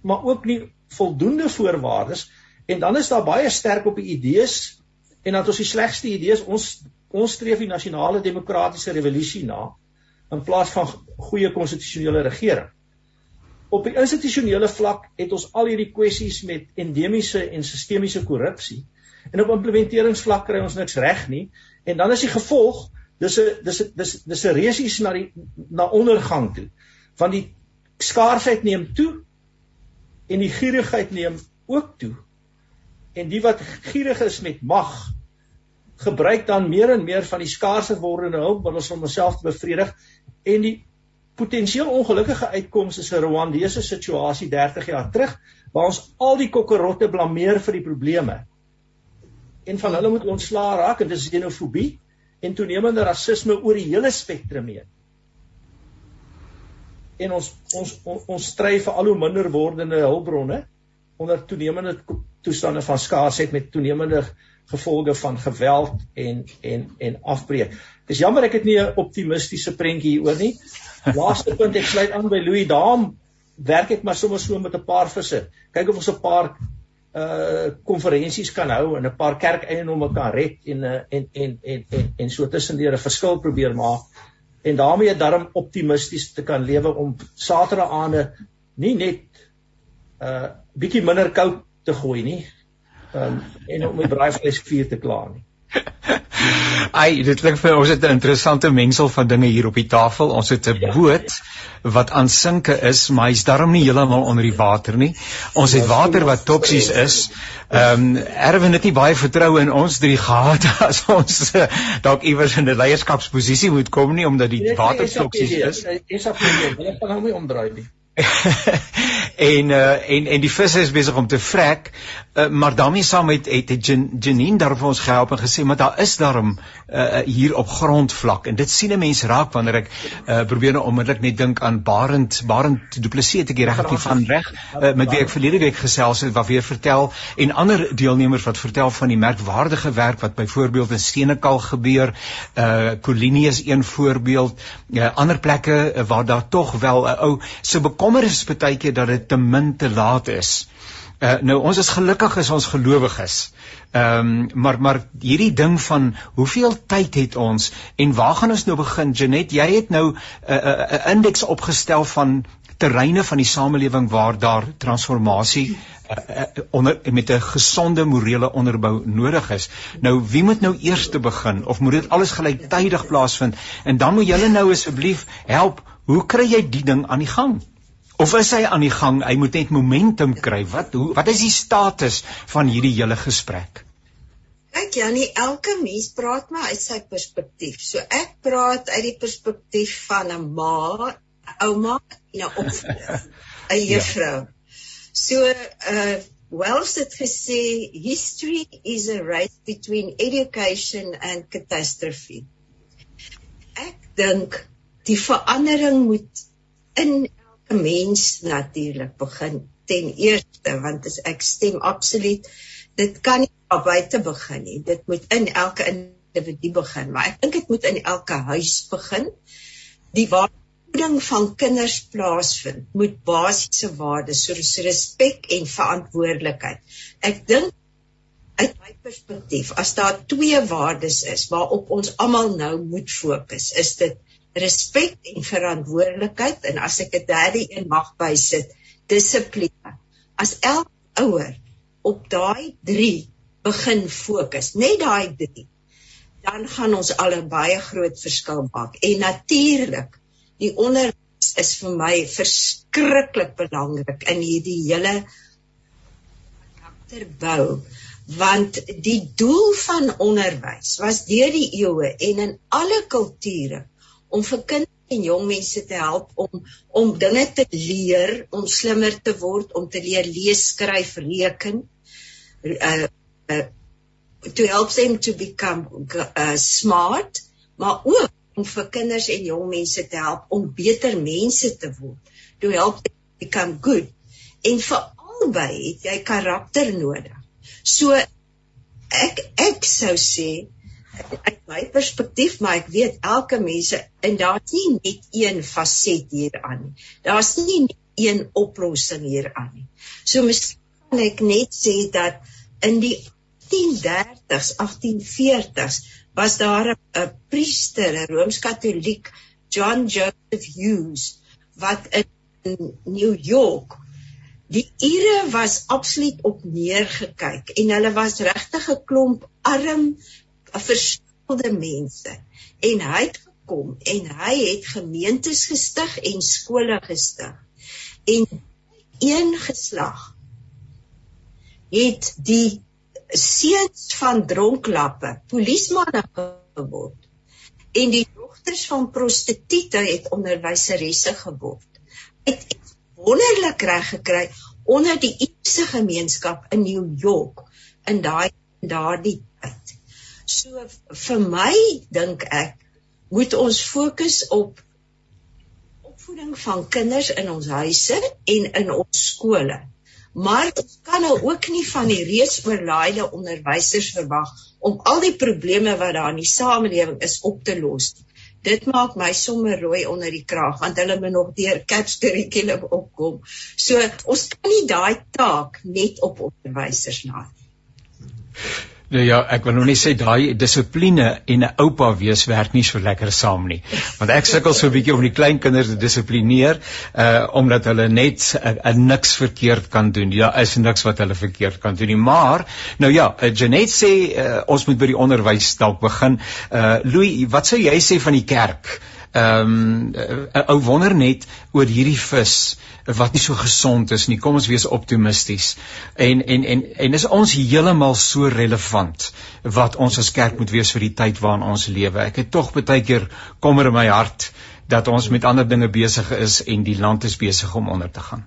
[SPEAKER 5] maar ook nie voldoende voorwaardes en dan is daar baie sterk op die idees en dat ons die slegste idees ons ons streef die nasionale demokratiese revolusie na in plaas van goeie konstitusionele regering op die institusionele vlak het ons al hierdie kwessies met endemiese en sistemiese korrupsie. En op implementeringsvlak kry ons niks reg nie. En dan is die gevolg dis 'n dis 'n dis dis 'n resies na die na ondergang toe. Want die skaarsheid neem toe en die gierigheid neem ook toe. En die wat gierig is met mag gebruik dan meer en meer van die skaarser wordende hulpmiddels om homself te bevredig en die potensieel ongelukkige uitkoms is 'n Rwandese situasie 30 jaar terug waar ons al die kokkerotte blameer vir die probleme. En van hulle moet ontslaa raak en dis xenofobie en toenemende rasisme oor die hele spektrum heen. En ons ons ons, stry vir al hoe minder wordende hulpbronne onder toenemende toestande van skaarsheid met toenemende gevolge van geweld en en en afbreek. Dis jammer ek het nie 'n optimistiese prentjie hieroor nie. Laaste punt ek sluit aan by Louis Daam werk ek maar sommer so met 'n paar visse. Kyk of ons 'n paar uh konferensies kan hou en 'n paar kerkeiendomme kan red en uh, en en en en en so tussendeur 'n verskil probeer maak en daarmee darm optimisties te kan lewe om Saterdag aande nie net uh bietjie minder koud te gooi nie. Um en om die braaivleis vuur te klaar nie.
[SPEAKER 2] Ai, dit klink vir ons het 'n interessante mengsel van dinge hier op die tafel. Ons het 'n ja. boot wat aan sinke is, maar hy's darm nie heeltemal onder die water nie. Ons het ja, water wat toksies is. Ehm um, Erwin het nie baie vertroue in ons drie gehad as ons uh, dalk iewers in 'n leierskapsposisie moet kom nie omdat die water toksies is.
[SPEAKER 5] Dis op die hulle gaan hom nie omdraai nie.
[SPEAKER 2] en uh, en en die visse is besig om te vrek uh, maar daarmee saam het het, het Janine daar vir ons gehelp en gesê maar daar is daarom uh, hier op grondvlak. En dit sien 'n mens raak wanneer ek uh, probeer nou onmiddellik net dink aan Barend Barend Du Plessis het ek regtig van reg uh, met wie ek verlede week gesels het wat weer vertel en ander deelnemers wat vertel van die merkwaardige werk wat byvoorbeeld in Senekal gebeur uh Colini is een voorbeeld uh, ander plekke uh, waar daar tog wel 'n uh, ou so bekommer is baie keer dat dit te min te laat is Uh, nou ons is gelukkig as ons gelowiges. Ehm um, maar maar hierdie ding van hoeveel tyd het ons en waar gaan ons nou begin? Janet, jy het nou 'n uh, uh, uh, indeks opgestel van terreine van die samelewing waar daar transformasie uh, uh, onder met 'n gesonde morele onderbou nodig is. Nou wie moet nou eers te begin of moet dit alles gelyktydig plaasvind? En dan moet julle nou asseblief help, hoe kry jy die ding aan die gang? Of is hy aan die gang? Hy moet net momentum kry. Wat hoe wat is die status van hierdie hele gesprek?
[SPEAKER 3] Kyk Janie, elke mens praat maar uit sy perspektief. So ek praat uit die perspektief van 'n ma, ouma en 'n opvoeder, 'n ja. juffrou. So uh Wells het gesê history is a race between education and catastrophe. Ek dink die verandering moet in 'n mens natuurlik begin ten eerste want as ek stem absoluut dit kan nie daar buite begin nie. Dit moet in elke individu begin. Maar ek dink dit moet in elke huis begin. Die waardering van kinders plaasvind moet basiese waardes soos respek en verantwoordelikheid. Ek dink uit my perspektief as daar twee waardes is waarop ons almal nou moet fokus is dit respek en verantwoordelikheid en as ek 'n derde een mag bysit, dissipline. As elke ouer op daai 3 begin fokus, net daai 3, dan gaan ons al 'n baie groot verskil maak. En natuurlik, die onderwys is vir my verskriklik belangrik in hierdie hele karakterbou want die doel van onderwys was deur die eeue en in alle kulture om vir kinders en jong mense te help om om dinge te leer, om slimmer te word, om te leer lees, skryf, reken. Uh, uh to help them to become uh, smart, maar ook om vir kinders en jong mense te help om beter mense te word. To help them become good. En vir albei het jy karakter nodig. So ek ek sou sê uit my perspektief maar ek weet elke mense en daar's nie net een faset hieraan nie. Daar's nie net een oplossing hieraan nie. So miskien kan ek net sê dat in die 1830s, 1840s was daar 'n priester, 'n Rooms-Katoliek, John Joseph Hughes wat in New York Die Ire was absoluut op neergekyk en hulle was regtig 'n klomp arm verskillende mense. En hy het gekom en hy het gemeentes gestig en skole gestig. En een geslag het die seuns van dronklappe polismanne geword. En die dogters van prostituie het onderwyseresse geword. Het wonderlik reg gekry onder die Ierse gemeenskap in New York in daai daardie tyd So vir my dink ek moet ons fokus op opvoeding van kinders in ons huise en in ons skole. Maar ons kan nou ook nie van die reeds oorlaaide onderwysers verwag om al die probleme wat daar in die samelewing is op te los. Dit maak my sommer rooi onder die kraag want hulle moet nog deur kapskurrikulum opkom. So ons kan nie daai taak net op onderwysers laat nie.
[SPEAKER 2] Nou ja, ek wil nou net sê daai dissipline en 'n oupa wees werk nie so lekker saam nie. Want ek sukkel so 'n bietjie om die klein kinders te dissiplineer, uh omdat hulle net 'n uh, niks verkeerd kan doen. Ja, is niks wat hulle verkeerd kan doen nie. Maar nou ja, uh, Janet sê uh, ons moet by die onderwys dalk begin. Uh Louis, wat sou jy sê van die kerk? Ehm um, 'n ou wonder net oor hierdie vis wat nie so gesond is nie. Kom ons wees optimisties. En en en en is ons heeltemal so relevant wat ons as kerk moet wees vir die tyd waarin ons lewe. Ek het tog baie keer kommer in my hart dat ons met ander dinge besig is en die land is besig om onder te gaan.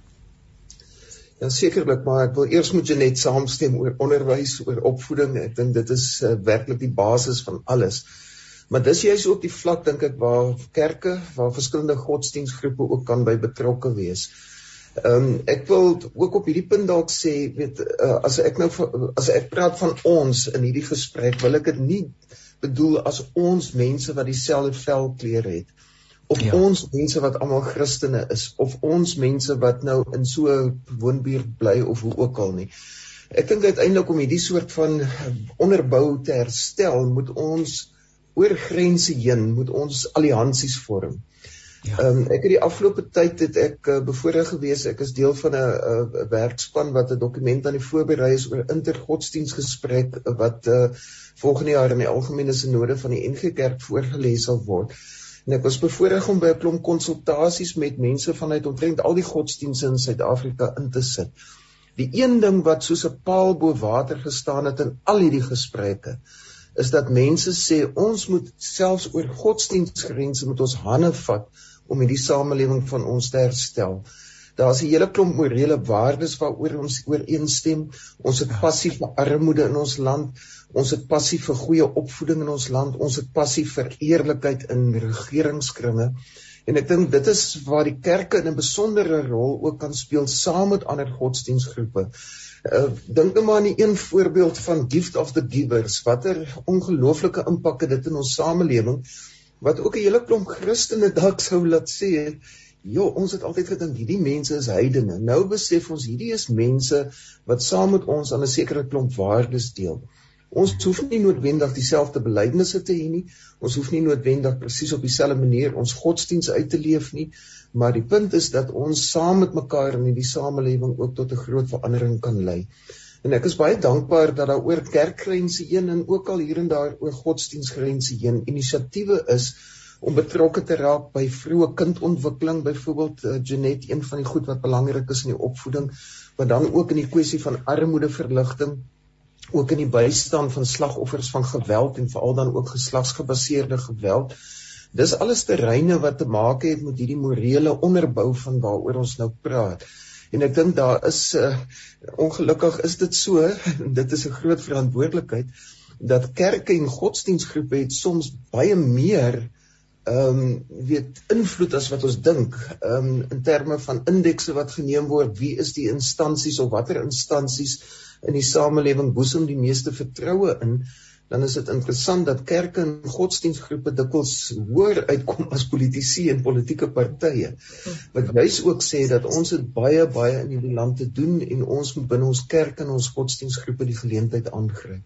[SPEAKER 4] Ja sekerlik, maar ek wil eers met Janet saamstem oor onderwys, oor opvoeding. Ek dink dit is uh, werklik die basis van alles. Maar dis juist ook die vlak dink ek waar kerke, waar verskillende godsdienstgroepe ook kan by betrokke wees. Ehm um, ek wil ook op hierdie punt dalk sê, weet uh, as ek nou as ek praat van ons in hierdie gesprek, wil ek dit nie bedoel as ons mense wat dieselfde velkleur het of ja. ons mense wat almal Christene is of ons mense wat nou in so 'n woonbuurt bly of hoe ook al nie. Ek dink uiteindelik om hierdie soort van onderbou te herstel, moet ons oor grense heen moet ons alliansies vorm. Ja. Ehm um, ek het die afgelope tyd het ek uh, bevoorreg gewees ek is deel van 'n uh, werkspan wat 'n dokument aan die voorberei is oor intergodsdienstgesprek wat uh, volgende jaar in die algemene sinode van die NG Kerk voorgeles sal word. En ek was bevoorreg om by 'n klomp konsultasies met mense vanuit omtrent al die godsdienste in Suid-Afrika in te sit. Die een ding wat soos 'n paal bo water gestaan het in al hierdie gesprekke is dat mense sê ons moet selfs oor godsdienstgrense met ons hande vat om hierdie samelewing van ons te herstel. Daar's 'n hele klomp morele waardes waaroor ons ooreenstem. Ons het passie vir armoede in ons land. Ons het passie vir goeie opvoeding in ons land. Ons het passie vir eerlikheid in regeringskringe. En ek dink dit is waar die kerke 'n besondere rol ook kan speel saam met ander godsdienstgroepe. Uh, dink net maar aan die een voorbeeld van Gift of the Givers, watter ongelooflike impak het dit in ons samelewing wat ook 'n hele klomp Christene dalk sou laat sê, "Jo, ons het altyd gedink hierdie mense is heidene. Nou besef ons hierdie is mense wat saam met ons aan 'n sekere klomp waardes deel." Ons hoef nie noodwendig dieselfde belydenisse te hê nie. Ons hoef nie noodwendig presies op dieselfde manier ons godsdiens uit te leef nie, maar die punt is dat ons saam met mekaar in hierdie samelewing ook tot 'n groot verandering kan lei. En ek is baie dankbaar dat daar oor kerkgrense heen en ook al hier en daar oor godsdienstgrense heen inisiatiewe is om betrokke te raak by vroeë kindontwikkeling, byvoorbeeld uh, Genet, een van die goed wat belangrik is in die opvoeding, maar dan ook in die kwessie van armoedeverligting, ook in die bystand van slagoffers van geweld en veral dan ook geslagsgebaseerde geweld. Dis alles terreine wat te maak het met hierdie morele onderbou van waaroor ons nou praat. En ek dink daar is uh, ongelukkig is dit so, dit is 'n groot verantwoordelikheid dat kerke en godsdienstgroepe het soms baie meer ehm um, weet invloed as wat ons dink ehm um, in terme van indekse wat geneem word wie is die instansies of watter instansies in die samelewing boesem die meeste vertroue in dan is dit interessant dat kerke en godsdienstgroepe dikwels hoër uitkom as politici en politieke partye. Wat juis ook sê dat ons het baie baie in hierdie land te doen en ons moet binne ons kerk en ons godsdienstgroepe die geleentheid aangryp.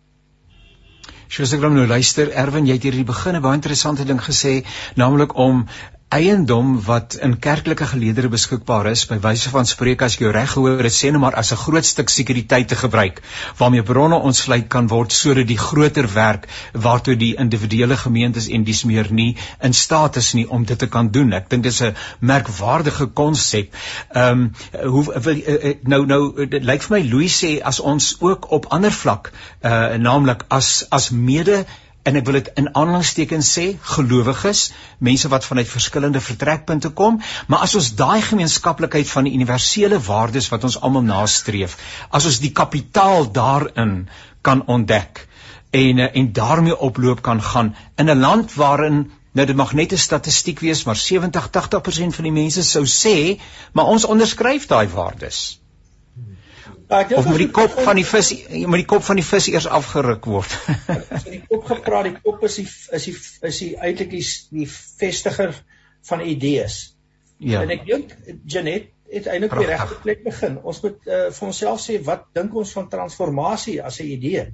[SPEAKER 2] Soos ek nou luister, Erwin, jy het hier in die begin 'n baie interessante ding gesê, naamlik om eiendom wat in kerklike geleedere beskikbaar is by wyse van spreek as jy reg gehoor het sê net maar as 'n groot stuk sekuriteit te gebruik waarmee bronne ontsluit kan word sodat die groter werk waartoe die individuele gemeentes en dis meer nie in staat is nie om dit te kan doen. Ek dink dis 'n merkwaardige konsep. Ehm um, hoe wil uh, nou nou dit lyk vir my Louis sê as ons ook op ander vlak uh, naamlik as as mede en ek wil dit in aanhalingstekens sê gelowiges, mense wat vanuit verskillende vertrekpunte kom, maar as ons daai gemeenskaplikheid van die universele waardes wat ons almal nastreef, as ons die kapitaal daarin kan ontdek en eh, en daarmee oploop kan gaan in 'n land waarin nou dit mag net 'n statistiek wees, maar 70-80% van die mense sou sê, maar ons onderskryf daai waardes. Ja, of moet die kop van die vis moet die kop van die vis eers afgeruk word.
[SPEAKER 5] so die kop gepraat, die kop is die is die is die eintlik die, die vestiger van idees. Ja. En ek dink Janet het eintlik die regte plek begin. Ons moet uh, vir onsself sê wat dink ons van transformasie as 'n idee?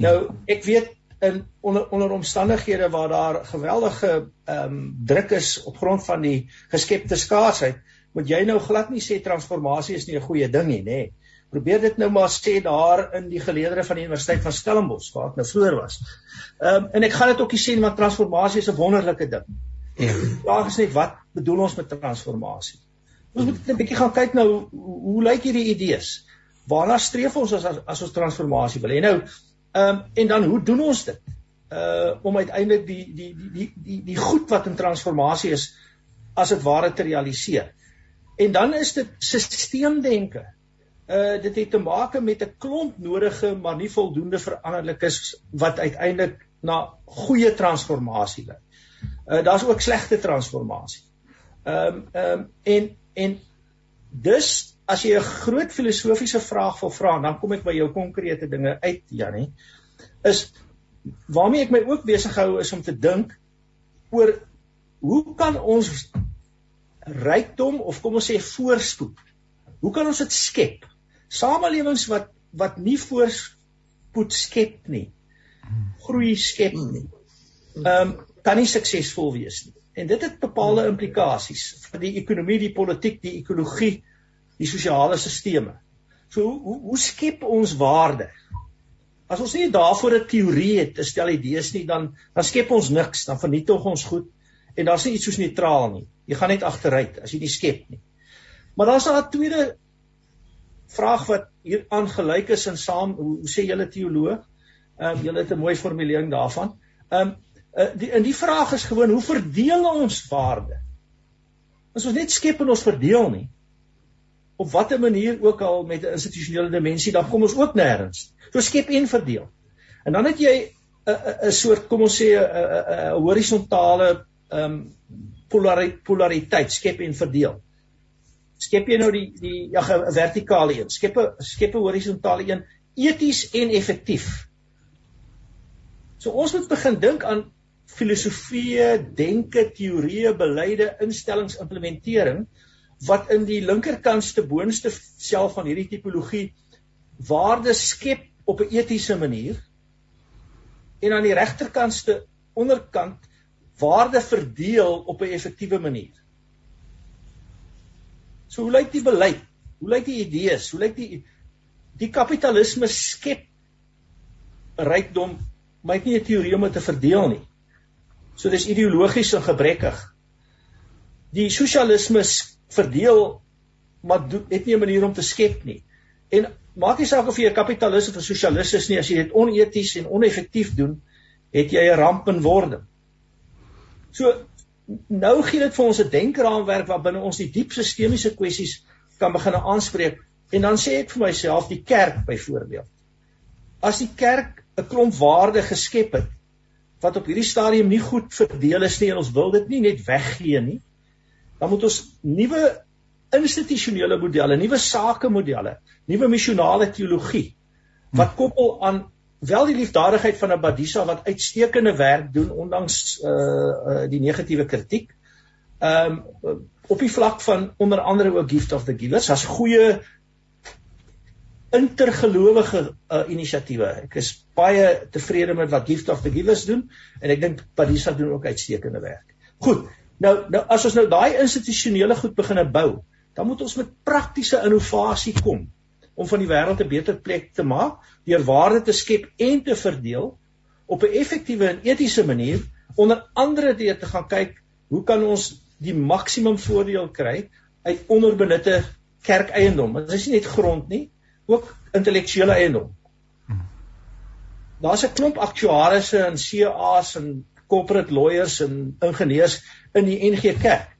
[SPEAKER 5] Nou, ek weet in onder onder omstandighede waar daar geweldige ehm um, druk is op grond van die geskepte skaarsheid, moet jy nou glad nie sê transformasie is nie 'n goeie ding nie, nê? Nee probeer dit nou maar sê daar in die geleedere van die Universiteit van Stellenbosch waar ek nou vroeër was. Ehm um, en ek gaan dit ook sien want transformasie is 'n wonderlike ding. Ja. Vraag is net wat bedoel ons met transformasie? Ons moet 'n bietjie gaan kyk nou hoe, lyk hierdie idees? Waarna streef ons as as, as ons transformasie wil hê? Nou ehm um, en dan hoe doen ons dit? Uh om uiteindelik die die die die die die goed wat in transformasie is as dit ware te realiseer. En dan is dit sisteemdenke. Uh dit het te maak met 'n klomp nodige maar nie voldoende veranderlikes wat uiteindelik na goeie transformasie lei. Uh daar's ook slegte transformasie. Ehm um, ehm um, en en dus as jy 'n groot filosofiese vraag wil vra, dan kom ek by jou konkrete dinge uit, Janie. Is waarmee ek my ook besig hou is om te dink oor hoe kan ons rykdom of kom ons sê voorspoed hoe kan ons dit skep samelewings wat wat nie voorspoed skep nie groei skep nie. Ehm um, kan nie suksesvol wees nie. En dit het bepaalde implikasies vir die ekonomie die politiek die ekologie die sosiale stelsels so hoe hoe skep ons waarde? As ons nie daarvoor 'n teorie het, 'n stel idees nie, dan dan skep ons niks, dan vernietig ons goed. En daar's nie iets soos neutraal nie. Jy gaan net agteruit as jy nie skep nie. Maar daar's 'n tweede vraag wat hier aangelyk is en saam hoe, hoe sê julle teoloog? Ehm um, julle het 'n mooi formulering daarvan. Ehm um, uh, die in die vraag is gewoon hoe verdeel ons waarde? As ons net skep en ons verdeel nie op watter manier ook al met 'n institusionele dimensie dan kom ons ook nêrens. So skep en verdeel. En dan het jy 'n 'n soort kom ons sê 'n horisontale ehm um, polariteit skep en verdeel. Skep jy nou die die ja 'n vertikale een, skep 'n skep 'n horisontale een eties en effektief. So ons moet begin dink aan filosofie, denke, teorieë, beleide, instellings, implementering wat in die linkerkantste boonste self van hierdie tipologie waarde skep op 'n etiese manier en aan die regterkantste onderkant waarde verdeel op 'n effektiewe manier. So hoe lyk die beleid? Hoe lyk die idees? Hoe lyk die die kapitalisme skep rykdom, maar dit nie 'n teorie om dit te verdeel nie. So dis ideologies en gebrekkig. Die sosialisme verdeel maar het nie 'n manier om te skep nie. En maak nie saak of jy 'n kapitalis of 'n sosialis is nie, as jy dit oneties en oneffektief doen, het jy 'n ramp in wording. So nou gee dit vir ons 'n denkraamwerk waar binne ons die diep sistemiese kwessies kan begin aanspreek en dan sê ek vir myself die kerk byvoorbeeld. As die kerk 'n klomp waarde geskep het wat op hierdie stadium nie goed verdeel is nie en ons wil dit nie net weggee nie, dan moet ons nuwe institusionele modelle, nuwe sakemodelle, nuwe missionale teologie wat koppel aan wel die liefdadigheid van 'n Badisa wat uitstekende werk doen ondanks uh uh die negatiewe kritiek. Um op die vlak van onder andere ook Gift of the Givers as goeie intergelowige uh, inisiatiewe. Ek is baie tevrede met wat Gift of the Givers doen en ek dink Badisa doen ook uitstekende werk. Goed, Nou nou as ons nou daai institusionele goed begine bou, dan moet ons met praktiese innovasie kom om van die wêreld 'n beter plek te maak deur waarde te skep en te verdeel op 'n effektiewe en etiese manier onder andere deur te gaan kyk hoe kan ons die maksimum voordeel kry uit onderbenutte kerkeiendom. Dit is nie net grond nie, ook intellektuele eiendom. Daar's 'n klomp aktuariërs en CA's en corporate lawyers en ingenieurs in die NG Kerk.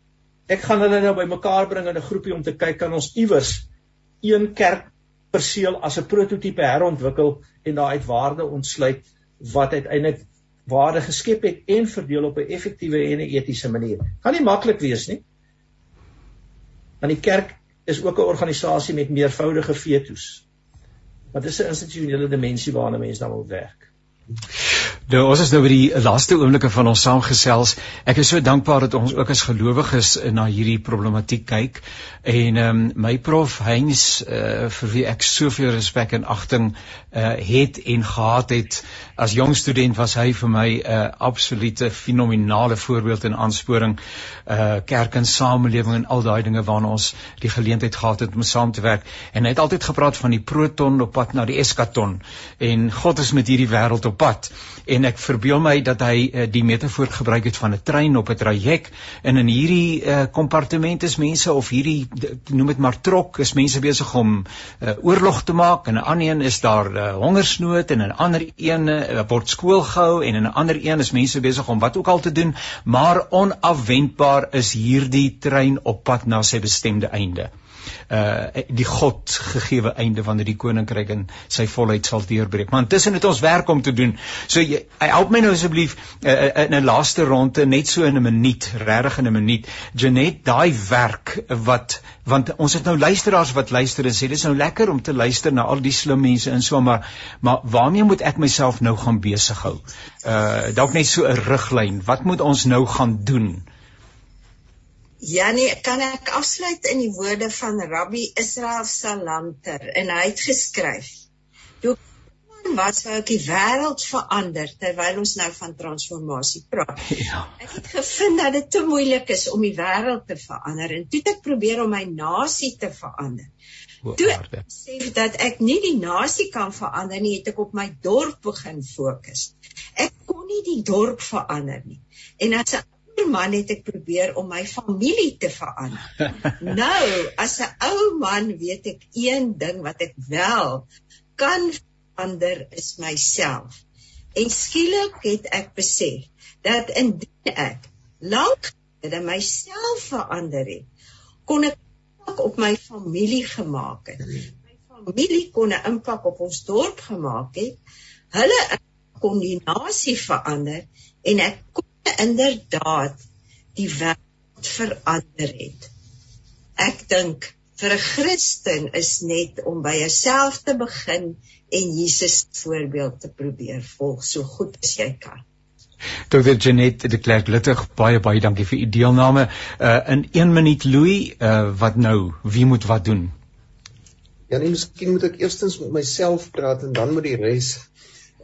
[SPEAKER 5] Ek gaan hulle nou bymekaar bring in 'n groepie om te kyk kan ons iewers een kerk perseel as 'n prototipe herontwikkel en daaruit waarde ontsluit wat uiteindelik waarde geskep het en verdeel op 'n effektiewe en 'n etiese manier. Gaan nie maklik wees nie. Want die kerk is ook 'n organisasie met meervoudige veto's. Wat is 'n institusionele dimensie waarna mense dan moet werk?
[SPEAKER 2] Nou ons is nou by die laaste oomblikke van ons saamgesels. Ek is so dankbaar dat ons ook as gelowiges na hierdie problematiek kyk. En ehm um, my prof Heinz uh, vir wie ek soveel respek en agting uh, het en gehad het as jong student was hy vir my 'n uh, absolute fenominale voorbeeld en aansporing. Uh kerk en samelewing en al daai dinge waarna ons die geleentheid gehad het om saam te werk. En hy het altyd gepraat van die proton op pad na die eskaton en God is met hierdie wêreld op pad. En en ek verbeel my dat hy uh, die metafoor gebruik het van 'n trein op 'n traject. En in hierdie uh, kompartement is mense of hierdie noem dit maar trok is mense besig om uh, oorlog te maak. En 'n ander een is daar uh, hongersnood en 'n ander een uh, word skool gehou en 'n ander een is mense besig om wat ook al te doen. Maar onafwendbaar is hierdie trein op pad na sy bestemde einde uh die God gegeewe einde wanneer die koninkryk in sy volheid sal deurbreek. Maar intussen het ons werk om te doen. So jy help my nou asseblief uh, in 'n laaste ronde net so in 'n minuut, regtig in 'n minuut. Janet, daai werk wat want ons het nou luisteraars wat luister en sê dis nou lekker om te luister na al die slim mense in so maar maar waarmee moet ek myself nou gaan besig hou? Uh dalk net so 'n riglyn. Wat moet ons nou gaan doen?
[SPEAKER 3] Ja nee, kan ek afsluit in die woorde van Rabbi Israel Salanter en hy het geskryf: "Toe wat sou die wêreld verander terwyl ons nou van transformasie praat. Ja. Ek het gevind dat dit te moeilik is om die wêreld te verander en toe ek probeer om my nasie te verander. Toe sê dat ek nie die nasie kan verander nie, het ek op my dorp begin fokus. Ek kon nie die dorp verander nie. En as 'n man het ek probeer om my familie te verander. nou, as 'n ou man weet ek een ding wat ek wel kan verander is myself. En skielik het ek besef dat indien ek lank gelede myself verander het, kon ek op my familie gemaak het. My familie kon 'n impak op ons dorp gemaak het. Hulle kon die nasie verander en ek kon inderdaad die wêreld verander het. Ek dink vir 'n Christen is net om by jouself te begin en Jesus voorbeeld te probeer volg so goed as jy kan.
[SPEAKER 2] Dr. Janet de Klerk Luttig, baie baie dankie vir u deelname. Uh in 1 minuut Louis, uh wat nou? Wie moet wat doen?
[SPEAKER 4] Ja, nee, miskien moet ek eerstens met myself praat en dan met die res.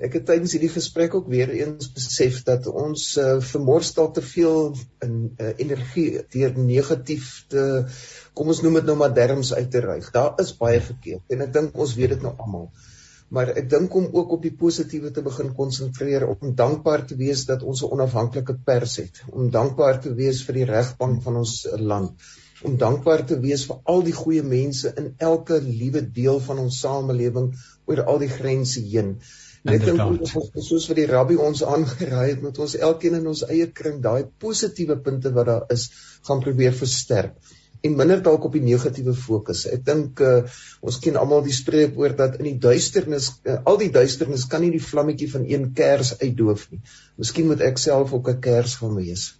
[SPEAKER 4] Ek het tydens hierdie gesprek ook weer eens besef dat ons uh, vermors dalk te veel in uh, energie deur negatief te kom ons noem dit nou maar derms uit te ry. Daar is baie verkeerd en ek dink ons weet dit nou almal. Maar ek dink om ook op die positiewe te begin konsentreer om dankbaar te wees dat ons 'n onafhanklike pers het, om dankbaar te wees vir die regbank van ons land, om dankbaar te wees vir al die goeie mense in elke liewe deel van ons samelewing oor al die grense heen. Ek dink soos vir die rabbi ons aangeraai het met ons elkeen in ons eie kring daai positiewe punte wat daar is gaan probeer versterk en minder dalk op die negatiewe fokus. Ek dink uh, ons ken almal die spreekwoord dat in die duisternis uh, al die duisternis kan nie die vlammetjie van een kers uitdoof nie. Miskien moet ek self ook 'n kers gaan wees.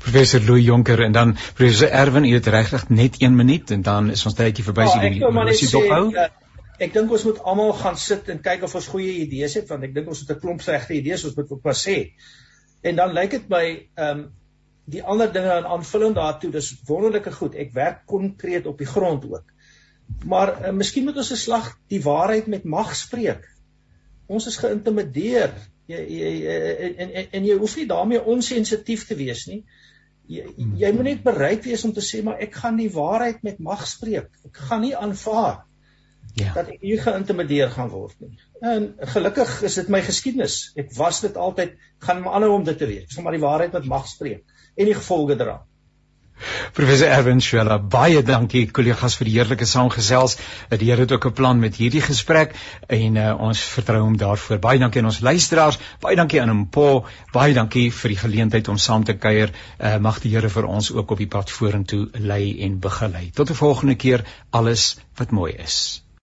[SPEAKER 2] Professor Louis Jonker en dan professor Erwin, u het regtig net 1 minuut en dan is ons tydjie verby
[SPEAKER 5] so die universiteit dophou. Uh, ek dink ons moet almal gaan sit en kyk of ons goeie idees het want ek dink ons het 'n klomp slegte idees ons moet pas sê. En dan lyk dit my ehm um, die ander dinge aan aanvulling daartoe dis wonderlike goed. Ek werk konkreet op die grond ook. Maar uh, miskien moet ons 'n slag die waarheid met mag spreek. Ons is geïntimideer. Jy jy en en en, en jy hoef nie daarmee onsensitief te wees nie. Jy, jy moet net bereid wees om te sê maar ek gaan die waarheid met mag spreek. Ek gaan nie aanvaar ja. dat ek hier geïntimideer gaan word nie. En gelukkig is dit my geskiedenis. Ek was dit altyd, gaan maar aanhou om dit te weet. Ek sal maar die waarheid met mag spreek en die gevolge dra.
[SPEAKER 2] Professor Erwin Schwella, baie dankie kollegas vir die heerlike saamgesels. Die Here het ook 'n plan met hierdie gesprek en uh, ons vertrou hom daarvoor. Baie dankie aan ons luisteraars, baie dankie aan Mpo, baie dankie vir die geleentheid om saam te kuier. Uh, mag die Here vir ons ook op die pad vorentoe lei en begelei. Tot 'n volgende keer, alles wat mooi is.